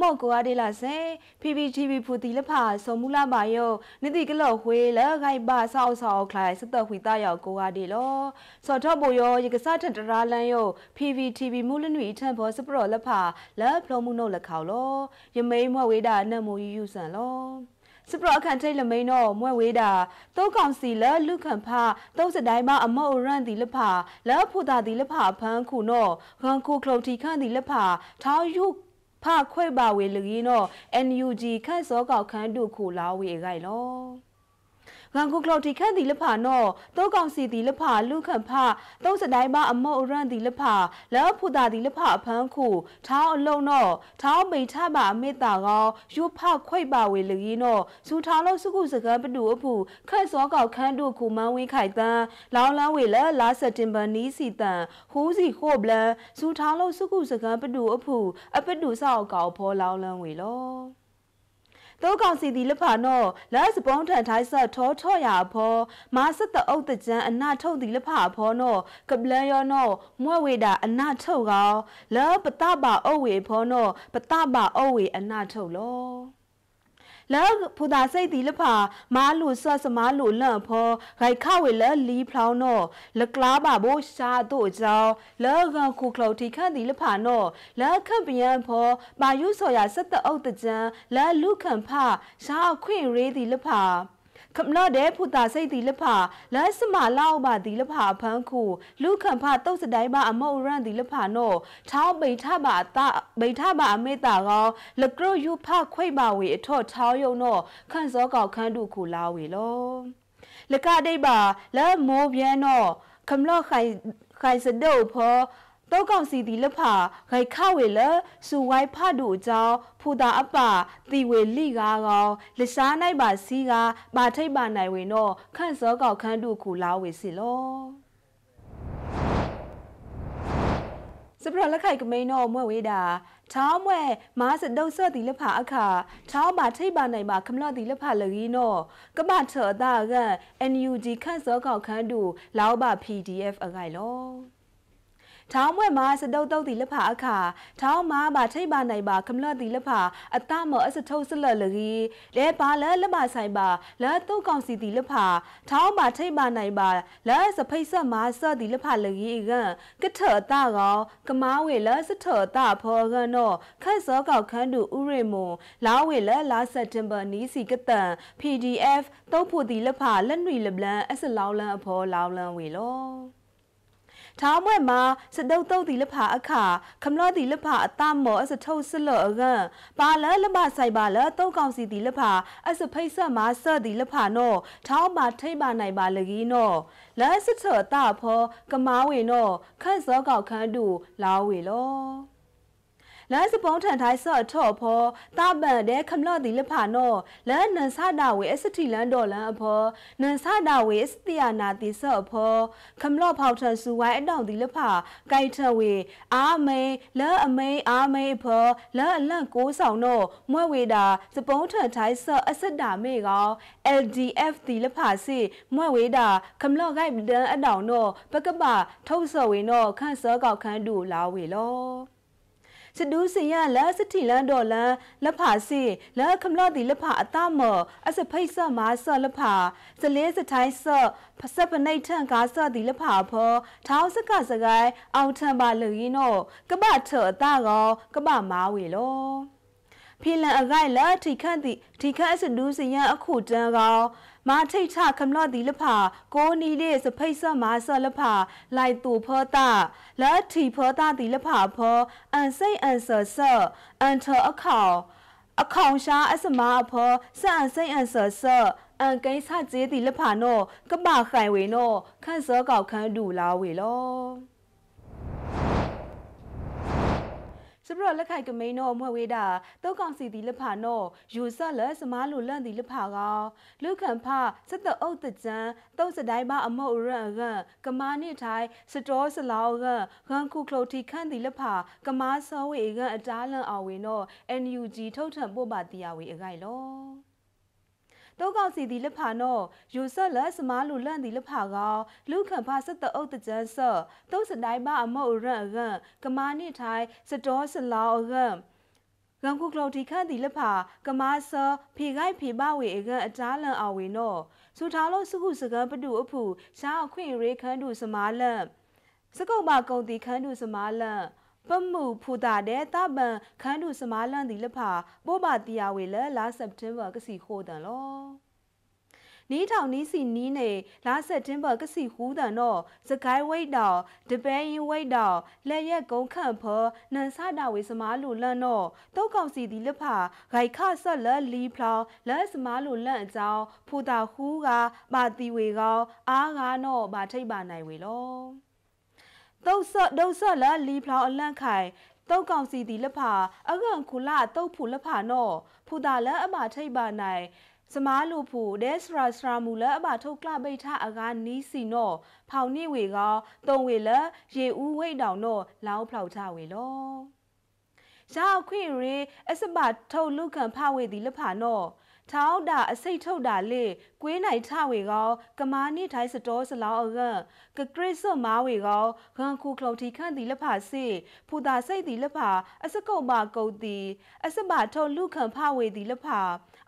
မော့ကိုအဒေလာစေ PPTV ဖူတီလဖာစောမူလာပါယောနိတိကလော့ဝေးလခိုင်ပါဆောက်ဆောက်ခလိုက်စတခွေတရောက်ကိုအဒေလောစောထော့ပိုယောရကစားထတရာလန်ယော PPTV မူလနွေထန်ဘောစပရောလဖာလက်ဖလောမှုနုတ်လက်ခေါလောယမိန်မွက်ဝေးတာနတ်မူယူဆန်လောစပရအခန့်ထိတ်လမိန်တော့မွဲ့ဝေးတာတောကောင်စီလလူခံဖသုံးစတိုင်းမအမော့ရန်ဒီလဖလက်ဖူတာဒီလဖဖန်းခုနော်ဂန်ခုခလုတ်တီခန့်ဒီလဖထောင်းယု ဖခွဲ့ပါဝေလူကြီးနော် NUG ခန့်စောကောက်ခန်းတို့ခုလာဝေဂိုင်လော ငန်ကုကလော်တီခန့်ဒီလဖာနောတောကောင်စီဒီလဖာလူခန့်ဖသုံးစတိုင်းမအမော့ရန်ဒီလဖာလောဖူတာဒီလဖာအဖန်းခုထောင်းအလုံးနောထောင်းမိထပါအမေတာကောယူဖခွိတ်ပါဝေလူကြီးနောစူထောင်းလို့စုခုစကားပတူအဖူခန့်စောကောက်ခန်းတို့ခုမန်းဝင်းခိုင်တန်းလောင်းလန်းဝေလလာစက်တင်ဘာနီးစီတန်ဟူးစီခို့ဘလန်စူထောင်းလို့စုခုစကားပတူအဖူအပတူဆောက်ကောက်ဖောလောင်းလန်းဝေလော တောကောင်စီဒီလဖာနောလက်စပုံးထန်ထိုင်းဆက်ထောထော့ရဖောမာစတအုတ်တကြံအနာထုတ်ဒီလဖာဖောနောကပလန်ယောနောမွဲ့ဝေတာအနာထုတ်ကောလောပတပါအုတ်ဝေဖောနောပတပါအုတ်ဝေအနာထုတ်လော လောဖူတာစိတ်ဒီလဖာမာလူဆော့စမာလူလန့်ဖောဂိုက်ခဝေလလီဖလောင်းနောလကလာပါဘိုရှာတို့ကြောင်းလောကခုခလုတ်တီခန့်ဒီလဖာနောလောခန့်ပယံဖောပါယုဆော်ရစက်တအုတ်တကြံလောလူခန့်ဖရှာခွင့်ရေးဒီလဖာ ခမလော့တဲ့ဖူတာစိတ်တီလဖာလက်စမလောက်ပါဒီလဖာဖန်းခုလူခံဖတုတ်စတိုင်းပါအမောရန်ဒီလဖာနောထောင်းပိထပါတာပိထပါအမေတာကောလကရယူဖခွိပါဝေအထော့ထောင်းယုံနောခန့်စောကောက်ခန်းတုခုလာဝေလောလကဒိပါလက်မိုးပြန်နောခမလော့ခိုင်ခိုင်စဒုတ်ဖော တောကောင်စီတီလဖာဂိုက်ခဝေလစူဝိုင်းဖဒူအကြောင်းဖူတာအပတီဝေလိကားကောင်လရှားနိုင်ပါစီကားပါထိတ်ပါနိုင်ဝင်တော့ခန့်စောကောက်ခန်းတုခုလာဝေစီလောစပရလက်ခိုက်ကမိန်တော့မွဲ့ဝေးတာချောင်းမွဲမားစဒုတ်ဆော့တီလက်ဖာအခါချောင်းပါထိတ်ပါနိုင်ပါခမလော့တီလက်ဖာလကြီးနော်ကမထော်တာက NUG ခန့်စောကောက်ခန်းတုလောက်ပါ PDF အခိုင်လော ထောင်းမွဲမှာစတုတ်တုတ်တီလဖာအခါထောင်းမာဘာထိတ်ပါနိုင်ပါခမလတီလဖာအတမောအစထုတ်စလလကြီးလဲပါလဲလမဆိုင်ပါလဲတုတ်ကောင်စီတီလဖာထောင်းမာထိတ်ပါနိုင်ပါလဲစဖိတ်ဆက်မာဆော့တီလဖာလကြီးကကထအတကောကမားဝေလဲစထအတဖောကနောခတ်စောကောက်ခန်းတူဥရိမွန်လာဝေလဲလာစက်တင်ဘာနီးစီကတန် PDF တုတ်ဖို့တီလဖာလက်နွေလပလန်အစလောင်းလန်အဖောလောင်းလန်ဝေလော ထောင်းမွဲ့မှာစတုတ်တုတ်ဒီလဖာအခါခမလော့ဒီလဖာအတမောအစထုတ်စလော့အကန်ပါလလမဆိုင်ပါလတုတ်ကောင်စီဒီလဖာအစဖိတ်ဆက်မှာဆော့ဒီလဖာနောထောင်းပါထိတ်ပါနိုင်ပါလကြီးနောလဲစချောတာဖောကမားဝေနောခန့်စောကောက်ခန်းတူလာဝေလော လမ်းစပုံးထန်ထိုင်းဆော့ထော့ဖောတာပန်တဲ့ခမလော့ဒီလဖာနောလမ်းနန်ဆတာဝေအစတိလန်ဒေါ်လန်အဖောနန်ဆတာဝေအစတိယာနာတိဆော့ဖောခမလော့ဖောက်ထန်စုဝိုင်းအတောင်ဒီလဖာကြိုက်ထဝေအာမေလဲအမေအာမေဖောလဲအလန့်ကိုးဆောင်နောမွဲ့ဝေတာစပုံးထန်ထိုင်းဆော့အစတာမေကော LDF ဒီလဖာစီမွဲ့ဝေတာခမလော့ဂိုက်ဒန်အတောင်နောပကပထုတ်ဆော့ဝေနောခန့်စောကောက်ခန်းတူလာဝေလော စဒူးစင်ရလာစတိလန်ဒေါ်လန်လက်ဖာစီလာခမလော့ဒီလက်ဖာအတမောအစဖိတ်ဆမာဆော့လက်ဖာစလေးစထိုင်းဆော့ဖစပနိတ်ထန်ကားဆော့ဒီလက်ဖာဖောထောင်းစကစကိုင်းအောင်ထန်ပါလူရင်းတော့ကပထော်အတကောကပမာဝေလောဖီလန်အဂိုင်လာထိခန့်တိထိခန့်စဒူးစင်ရအခုတန်းကော မာထိတ်ချခမလော့ဒီလဖာကိုနီလေးစဖိတ်ဆမာဆလဖာလိုက်တူဖောတာလာထီဖောတာဒီလဖာဖောအန်စိတ်အန်ဆာဆာအန်ထအခေါအခေါင်ရှားအစမာဖောစအန်စိတ်အန်ဆာဆာအန်ကိန်းဆကျေးဒီလဖာနောကပခိုင်ဝေနောခန့်စောကောက်ခန်းဒူလာဝေလော စပရလက်ခိုက်ကမိန်နောမွဲဝေးတာတောက်ကောင်စီဒီလက်ဖာနောယူဆက်လက်စမားလိုလန့်ဒီလက်ဖာကောလူခံဖစက်တအုတ်တကြံတောက်စတိုင်းမအမော့ရန်ရန်ကမာနိထိုင်စတောစလောရန်ဂန်ခုခလုတ်တီခန့်ဒီလက်ဖာကမာစောဝေရန်အတားလန့်အောင်ဝေနော NUG ထုတ်ထံပို့ပါတီယာဝေအခိုင်လော တောကောင်စီဒီလက်ဖာနောယူဆက်လက်စမားလူလန့်ဒီလက်ဖာကောလူခံဖစတအုတ်တကြန်းဆော့တုတ်စတိုင်းမအမော့ရန်ရန်ကမာနိထိုင်စတောစလောရန်ဂန်ခုကလော်တီခန့်ဒီလက်ဖာကမာဆာဖေဂိုက်ဖေပဝေအကအတားလန်အဝေနောစူထားလို့စကုစကံပတူအဖူရှားအခွင့်ရေခန်းတူစမာလန့်စကုတ်ပါကုံတီခန်းတူစမာလန့် ပမှုဖူတာတဲ့တပန်ခန်းတူစမာလန့်ဒီလက်ဖာပို့ပါတီယာဝေလလာစက်တင်ဘာကစီခိုးတန်လောနီးထောင်နီးစီနီးနေလာဆက်တင်းဘကစီဟူးတန်တော့စကိုင်းဝိတ်တော်တပဲရင်ဝိတ်တော်လက်ရက်ကုန်းခန့်ဖောနန်ဆတာဝေစမားလူလန့်တော့တုတ်ကောင်စီဒီလက်ဖာဂိုက်ခဆက်လက်လီဖလောင်လက်စမားလူလန့်အကြောင်းဖူတာဟူးကပါတီဝေကောအားကားတော့ဗာထိတ်ပါနိုင်ဝေလော တုတ်ဆော့ဒုတ်ဆော့လက်လီဖလောင်အလန့်ခိုင်တုတ်ကောင်စီဒီလက်ဖာအကန်ခုလာတုတ်ဖူလက်ဖာနော်ဖူတာလက်အမထိတ်ပါနိုင်စမားလူဖူဒဲစရာစရာမူလအဘထုတ်ကလပိထအကားနီးစီနော့ဖောင်နိဝေကောတုံဝေလရေဦးဝိတ်တောင်နော့လောင်းဖောက်ချဝေလောရှာခွင့်ရေအစပထုတ်လူခံဖဝေသည်လဖာနော့ ထောက်တာအစိတ်ထုတ်တာလေကွေးနိုင်ထဝေကောကမာနိထိုင်းစတော်စလောင်းအကကကရစ်ဆွမားဝေကောဂန်ခုခလုတ်တီခန့်တီလဖာစီဖူတာစိတ်တီလဖာအစကုတ်ပါကုတ်တီအစပထုတ်လူခံဖဝေတီလဖာ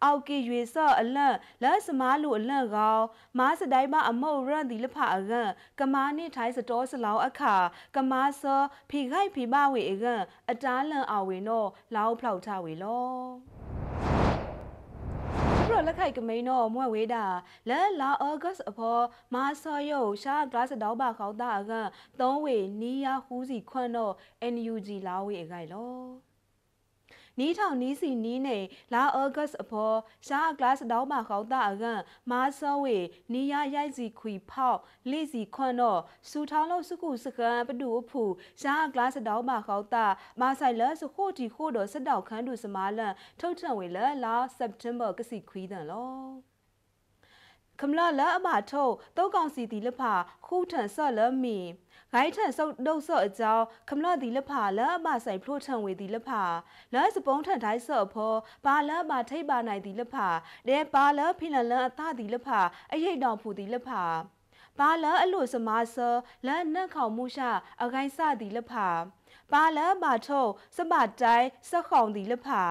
အောက်ကီရွေဆော့အလန့်လက်စမားလူအလန့်ကောမားစတိုင်းမအမုတ်ရန်တီလဖာအကကမာနိထိုင်းစတော်စလောင်းအခါကမာဆောဖီခိုက်ဖီမဝေအကအတားလန့်အဝေနောလောင်းဖောက်ထဝေလော ပရလက်ခိုက်ကမိန်တော့မွဲ့ဝေးတာလဲလာအောဂတ်အဖော်မာဆော်ယုရှာဂလတ်တောက်ပါခေါတာအကသုံးဝေနီးယာဟူးစီခွန့်တော့ NUG လာဝေအခိုင်လော နီးထောင်နီးစီနီးနေလာအောဂတ်အဖော်ရှာဂလတ်တောက်ပါခေါတာအကမာဆော်ဝေနီးယာရိုက်စီခွီဖောက်လိစီခွန့်တော့စူထောင်းလို့စကုစကန်ပဒူအဖူရှာဂလတ်တောက်ပါခေါတာမာဆိုင်လစခိုတီခိုတော့စတောက်ခန်းတူစမာလန်ထုတ်ထံဝေလလာစက်တင်ဘာကစီခွီးတန်လော ကမလာလာအမထုတ်တောက်ကောင်စီတီလဖာခုထန်ဆော့လမီဂိုင်းထန်ဆုတ်ဒုတ်ဆော့အကြောင်းကမလာတီလဖာလာအမဆိုင်ဖလို့ထန်ဝေတီလဖာလာစပုံးထန်တိုင်းဆော့ဖောဘာလာအမထိတ်ပါနိုင်တီလဖာဒဲဘာလာဖိလန်လန်အသတီလဖာအရိတ်တော်ဖူတီလဖာဘာလာအလို့စမားဆလာနက်ခေါမှုရှာအကိုင်းစတီလဖာဘာလာဘာထုတ်စပတိုင်းစခေါင်တီလဖာ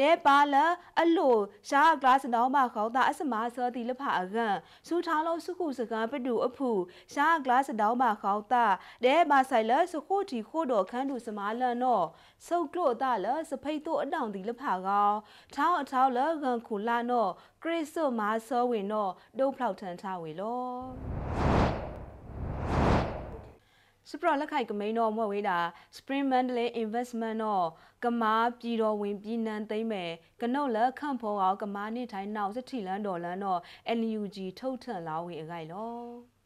လဲပါလအလိုရှာဂလာစနောင်းမခေါတာအစမဆောတီလဖအကန်စူထားလို့စုခုစကပတူအဖူရှာဂလာစနောင်းမခေါတာလဲပါဆိုင်လစခိုတီခိုတော်ခန်းတူစမာလန်တော့စုတ်ကလို့တာလစဖိတ်တို့အတောင်တီလဖကောထောင်းအထောင်းလကန်ခုလာတော့ကရစ်ဆိုမာဆောဝင်တော့ဒုတ်ဖောက်ထန်ထားဝေလော စပရလက်ခိုက်ကမိန်တော့မွဲ့ဝေးတာ Spring Mandalay Investment တော့ကမားပြည်တော်ဝင်ပြည်နန်းသိမ့်မယ်ကနုတ်လက်ခန့်ဖော်အောင်ကမားနေထိုင်နောက်စတိလန်းဒေါ်လန်းတော့ NUG ထုတ်ထန်လာဝင်အခိုင်လော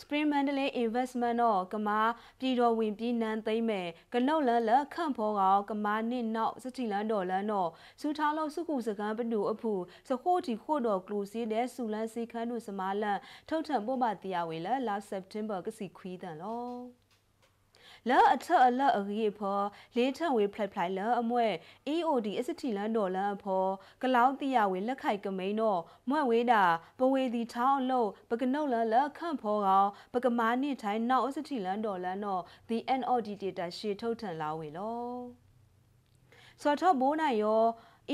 Spring Mandalay Investment တော့ကမာပြည်တော်ဝင်ပြည်နန်းသိမ့်မယ်ကနုတ်လန်းလက်ခန့်ဖော်ကောင်ကမာနစ်နောက်စတိလန်းတော်လန်းတော့စူထားလို့စုခုစကန်းပတူအဖူစခိုးတီခို့တော်ကလူစီတဲ့စူလန်းစီခန်းတို့စမာလန်ထုတ်ထန်ပို့ပါတရားဝေလလာ September ကစီခွီးတန်လော လာအထအလအရီဖောလေးထံဝေဖလိုက်ဖလိုက်လာအမွဲ EOD အစတီလန်ဒေါ်လန်ဖောကလောင်းတီယာဝေလက်ခိုက်ကမိန်တော့မွဲ့ဝေးတာပဝေဒီထောင်းအလို့ပကနုတ်လန်လက်ခန့်ဖောကောင်ပကမာနိထိုင်းနောက်အစတီလန်ဒေါ်လန်တော့ the NOD data ရှေထုတ်ထန်လာဝေလောစောထောဘိုးနိုင်ရော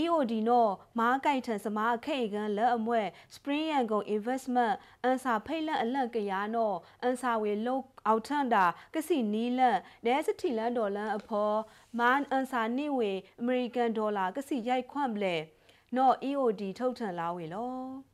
EOD နော်မားကိုက်ထန်စမားခိတ်ကန်လက်အမွဲ Spring Yangon Investment အန်စာဖိတ်လက်အလန့်ကရနော်အန်စာဝေလုတ်အောက်ထန်တာကစီနီလန့်ဒဲစတီလန်ဒေါ်လန်အဖော်မန်အန်စာနိဝေအမေရိကန်ဒေါ်လာကစီရိုက်ခွန့်ပလေနော် EOD ထုတ်ထန်လာဝေလော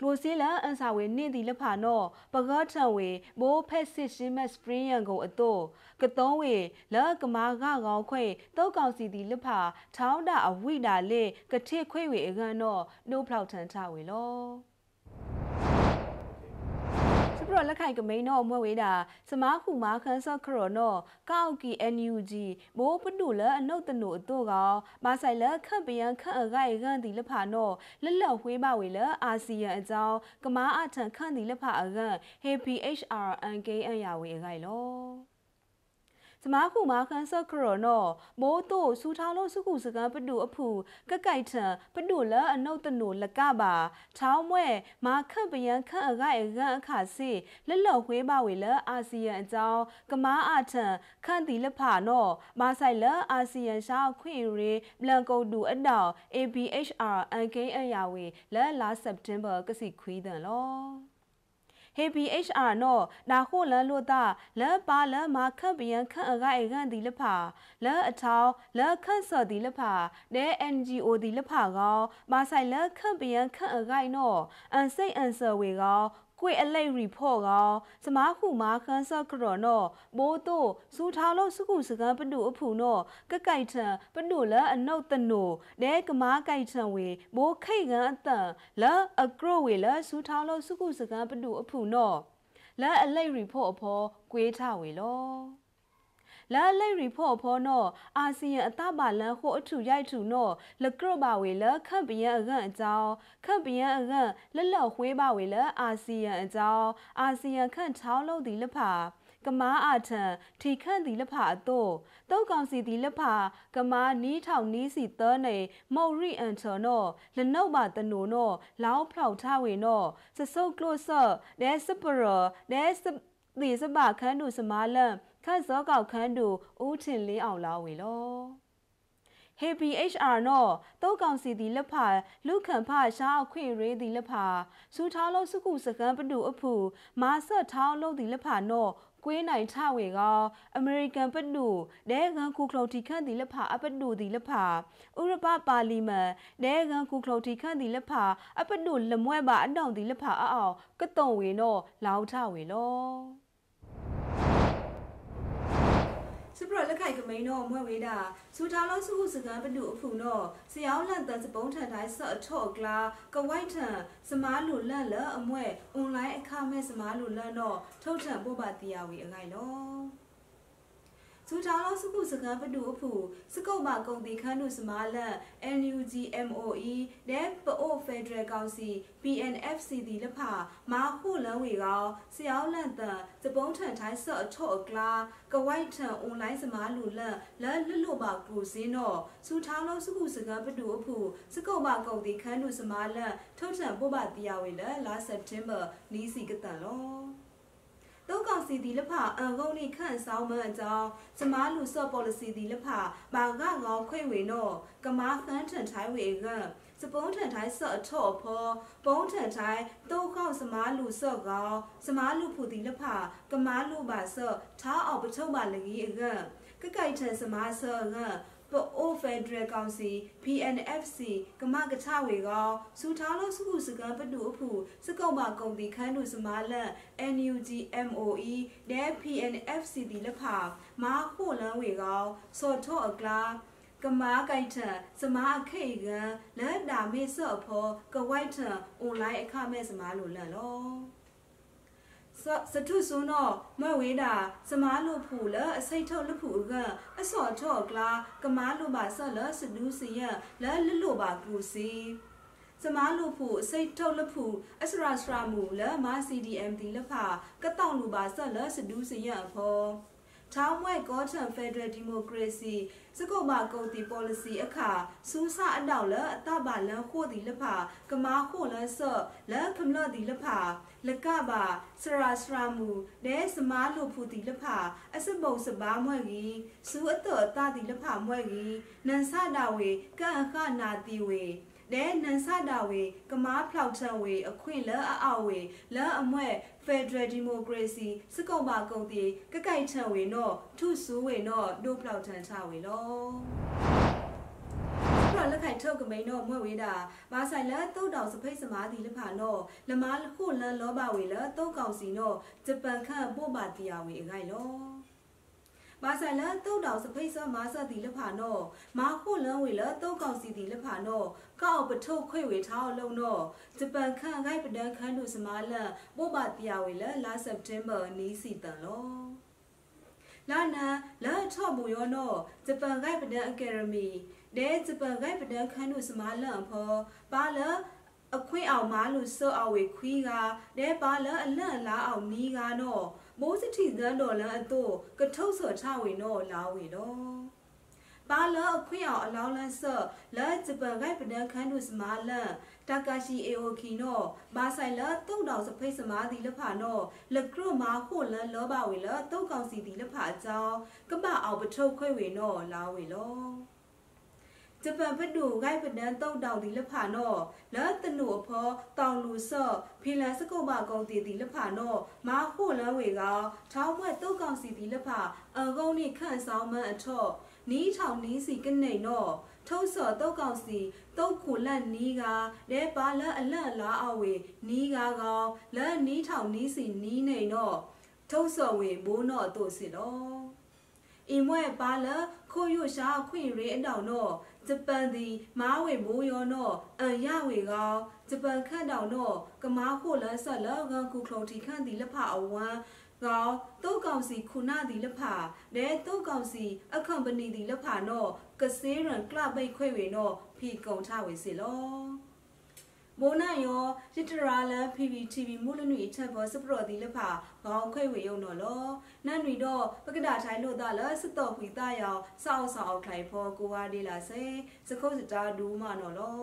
ကလိုစီလာအန်စာဝေနင့်ဒီလဖာနောပကော့ထံဝေဘိုးဖက်စစ်ရှင်းမက်စပရင်ယံကိုအတော့ကတုံးဝေလောကမာကကောင်ခွေတုတ်ကောင်စီဒီလဖာထောင်းတာအဝိတာလေကတိခွေဝေအကန်တော့နှုတ်ဖောက်ထန်ထဝေလောပ ရလက်ခိုင်ကမိန်တော့မွဲဝေးတာစမားခုမာခန်းဆော့ခရောနော်ကောက်ကီ NUG ဘိုးပနုလအနုတ်တနုအတော့ကောင်မဆိုင်လခန့်ပယံခန့်အဂိုင်ကန်ဒီလဖာနော်လက်လက်ဝေးပါဝေလအာဆီယံအကြောင်းကမားအထန်ခန့်ဒီလဖာအကန် HPHR NKN ရဝေအဂိုင်လော စမားခုမာခန်းဆော့ခရောနောမိုးတို့စူထောင်းလို့စုခုစကန်ပတူအဖူကက်ကိုက်ထံပတူလအနုတ်တနုလကပါချောင်းမွဲမာခန့်ပယံခန့်အဂိုင်ရန်အခါစီလက်လော်ခွေးပါဝေလအာဆီယံအကြောင်းကမားအထံခန့်တီလဖာနောမာဆိုင်လအာဆီယံရှာခွင့်ရေဘလန်ကုတ်တူအတောင် ABHR NK အရာဝေလက်လာစက်တင်ဘာကစီခွေးတန်လော HBHR နော်ဒါခိုလန်လို့တာလန်ပါလန်မာခန့်ပယံခန့်အဂိုင်ကန်ဒီလဖာလန်အချောင်းလန်ခန့်စော်ဒီလဖာဒဲ NGO ဒီလဖာကောမာဆိုင်လန်ခန့်ပယံခန့်အဂိုင်နော်အန်စိတ်အန်ဆာဝေကော ကွေအလိတ်ရီဖော့ကောစမားခုမာခန်းဆော့ကရောနောဘိုးတို့စူထောင်းလို့စုခုစကန်ပတူအဖူနောကကြိုက်ထံပတူလအနုတ်တနိုဒဲကမားကြိုက်ထံဝေဘိုးခိတ်ကန်အတန်လအကရောဝေလစူထောင်းလို့စုခုစကန်ပတူအဖူနောလအလိတ်ရီဖော့အဖောကွေးထဝေလော လာလိရီဖော့ဖောနောအာဆီယံအတပါလန်ခိုအထူရိုက်ထူနောလကရပါဝေလခန့်ပယံအကန်အကြောင်းခန့်ပယံအကန်လလော့ခွေးပါဝေလအာဆီယံအကြောင်းအာဆီယံခန့်ချောင်းလုံးဒီလဖာကမားအာထံထီခန့်ဒီလဖာအတော့တောက်ကောင်စီဒီလဖာကမားနီးထောင်နီးစီသောနေမော်ရီအန်ချောနောလနုတ်ပါတနိုနောလောင်းဖောက်ထားဝေနောစဆုပ်ကလော့ဆော့ဒဲစပရဒဲစဒီစပါခန်းတို့စမားလန် ခတ်စောကောက်ခန်းတို့ဦးထင်လင်းအောင်လာဝေလော HPHR နော်တောက်ကောင်စီဒီလက်ဖာလူခံဖရှားအခွင့်ရေးဒီလက်ဖာစူထောင်းလို့စုခုစကန်ပတူအဖူမာဆော့ထောင်းလို့ဒီလက်ဖာနော်ကွေးနိုင်ထဝေကအမေရိကန်ပတူဒဲကန်ကူကလော်တီခန့်ဒီလက်ဖာအပတူဒီလက်ဖာဥရပပါလီမန်ဒဲကန်ကူကလော်တီခန့်ဒီလက်ဖာအပတူလမွဲပါအတောင်ဒီလက်ဖာအအောင်ကတုံဝေနော်လောက်ထဝေလော စပရလက်ခိုင်ကမိန်တော့မွဲဝေးတာစူထားလို့စုခုစကန်ပတူအဖူတော့ဆယောင်းလန်တန်စပုံးထန်တိုင်းဆော့အထော့ကလာကဝိုက်ထန်စမားလူလန့်လအမွဲအွန်လိုင်းအခမဲ့စမားလူလန့်တော့ထုတ်ထန်ပို့ပါတရားဝေအငိုင်တော့ စူထောင်းလုံးစကုစကံပတူအဖူစကုတ်မကုံတီခန်းတို့စမားလန် NUG MOE ဒဲပအိုဖက်ဒရယ်ကောင်စီ PNFC ဒီလဖာမာခုလန်းဝေကောဆယောင်းလန့်တန်စပုံးထန်ထိုင်းဆော့အထော့အကလာကဝိုက်ထန်အွန်လိုင်းစမားလူလန့်လလွတ်လွတ်ပါပူစင်းတော့စူထောင်းလုံးစကုစကံပတူအဖူစကုတ်မကုံတီခန်းတို့စမားလန်ထုတ်ထန်ပို့ပါတရားဝေလလာစက်တင်ဘာနီးစီကတန်လော တောကောင်စီဒီလဖအန်ကုန်နိခန့်ဆောင်မအကြောင်းစမားလူဆော့ policy ဒီလဖဘာငါငောခွေဝေနောကမားခန်းထန်ထိုင်းဝေကစပုံးထန်ထိုင်းဆော့အထော့ဖောပုံးထန်ထိုင်းတောကောင်စမားလူဆော့ကောင်စမားလူဖူဒီလဖကမားလူပါဆော့ထားအောင်ပထုံးပါလကြီးအကကကိုက်ထန်စမားဆော့က ပအိုဖက်ဒရယ်ကောင်စီ PNFC ကမကချဝေကောစူထားလို့စုခုစကန်ပတူအဖူစကုတ်မကုံတီခန်းတို့စမားလန် NUG MOE ဒဲ PNFC ဒီလဖာမာခိုလန်ဝေကောစော်ထော့အကလာကမားကိုက်ထစမားအခိတ်ကလက်ဒါမေဆော့ဖောကဝိုက်ထအွန်လိုင်းအခမဲ့စမားလိုလန်လော စတုဆုနောမဝေတာစမားလို့ဖူလအစိတ်ထုတ်လဖူကအစော်ထော့ကလာကမားလို့ပါဆော့လစဒူးစီယလဲလလို့ပါကူစီစမားလို့ဖူအစိတ်ထုတ်လဖူအစရာစရာမူလမ CDM ဒီလဖာကတောင်လူပါဆော့လစဒူးစီယဖော ထောင်းမွဲကောထန်ဖက်ဒရယ်ဒီမိုကရေစီစကုတ်မကုတ်တီ policy အခါစူးစအတောက်လအတပါလန်ခို့တီလဖာကမာခို့လဆော့လခမလတီလဖာလကပါစရာစရာမူဒဲစမားလို့ဖူတီလဖာအစပုတ်စပါမွဲကြီးစူအတော်တတီလဖာမွဲကြီးနန်ဆဒဝေကန်အခနာတီဝေ လဲနန်ဆတာဝေကမားဖောက်ချံဝေအခွင့်လအအောက်ဝေလအမွဲ Federal Democracy စကုံပါကုံတီကကိုက်ချံဝေနော်ထုဆူဝေနော်ဒိုဖောက်ထန်ချဝေလောရလက်ခိုင်ထုတ်ကမိန်တော့မွဲ့ဝေးတာမာဆိုင်လက်တုတ်တောင်စဖိတ်စမားတီလဖာနော်လမားခုလန်လောဘဝေလတုတ်ကောင်စီနော်ဂျပန်ခန့်ပို့ပါတီယာဝေအခိုင်လော မာဆလတုတ်တော်စဖိတ်ဆမာဆတိလဖာနောမာခုလန်ဝေလတုတ်ကောင်စီတိလဖာနောကောက်ပထုတ်ခွေဝေထားလုံးနောဂျပန်ခန့်ဂိုက်ပဒန်ခန်းတို့စမာလန်ပို့ပါတရားဝေလလာစက်တင်ဘာနီးစီတန်လောလာနာလာထော့ဘူယောနောဂျပန်ဂိုက်ပဒန်အကယ်ဒမီဒဲဂျပန်ဂိုက်ပဒန်ခန်းတို့စမာလန်ဖောပါလအခွင့်အောင်မားလို့စော့အဝေခွီးကဒဲပါလအလန့်လားအောင်နီးကနော မိုးစတိဇန်တော်လန်အတော့ကထုတ်စော်ချဝေနောလာဝေတော့ပါလအခွင့်အောင်အလောင်းလန်းဆော့လာဂျပန်ဂိုက်ပဒန်ခန်းတို့စမာလန်တာကာရှိအေအိုခီနောဘာဆိုင်လာတုတ်တော်စဖိတ်စမာဒီလဖာနောလကရမာခိုလန်လောဘဝေလတုတ်ကောင်စီဒီလဖာအကြောင်းကပအောင်ပထုတ်ခွဲဝေနောလာဝေလော ဂျပန်ဘဒူဂိုက်ပဒန်တုတ်တော်ဒီလဖာနောလာတနုအဖောတောင်လူဆော့ဖီလန်စကုတ်မကုံတီဒီလဖာနောမာခိုလန်ဝေကထောင်းမွဲ့တုတ်ကောင်စီဒီလဖာအကုန်းနိခန့်ဆောင်မန်အထော့နီးထောင်နီးစီကနေနောထုံးစော်တုတ်ကောင်စီတုတ်ခုလက်နီးကလဲပါလက်အလက်လားအဝေနီးကကောင်လက်နီးထောင်နီးစီနီးနေနောထုံးစော်ဝေဘိုးနောတို့စီလောအင်မွဲပါလ ခိုယိုရှာခွင့်ရေအတောင်နောဂျပန်ဒီမားဝေမိုးယောနောအန်ရဝေကောင်ဂျပန်ခန့်တောင်နောကမားခိုလန်းဆက်လောကန်ကုခလုံးတီခန့်ဒီလက်ဖအဝမ်းကောတုတ်ကောင်စီခုနာဒီလက်ဖာလဲတုတ်ကောင်စီအခန့်ပနီဒီလက်ဖာနောကစေးရန်ကလပ်ဘိတ်ခွေဝေနောဖီကုံထဝေစီလော မိုးနယောရစ်တရာလန် PPTV မူလနွေချက်ဘောစပရော်ဒီလက်ဖာခေါခွေဝေယုံနော်လောနန်နွေတော့ပကဒထိုင်လို့တာလစတော့ခွေတာယောင်စောက်စောက်ထိုင်ဖောကိုဝါဒီလာစေစခုတ်စတာဒူးမနော်လော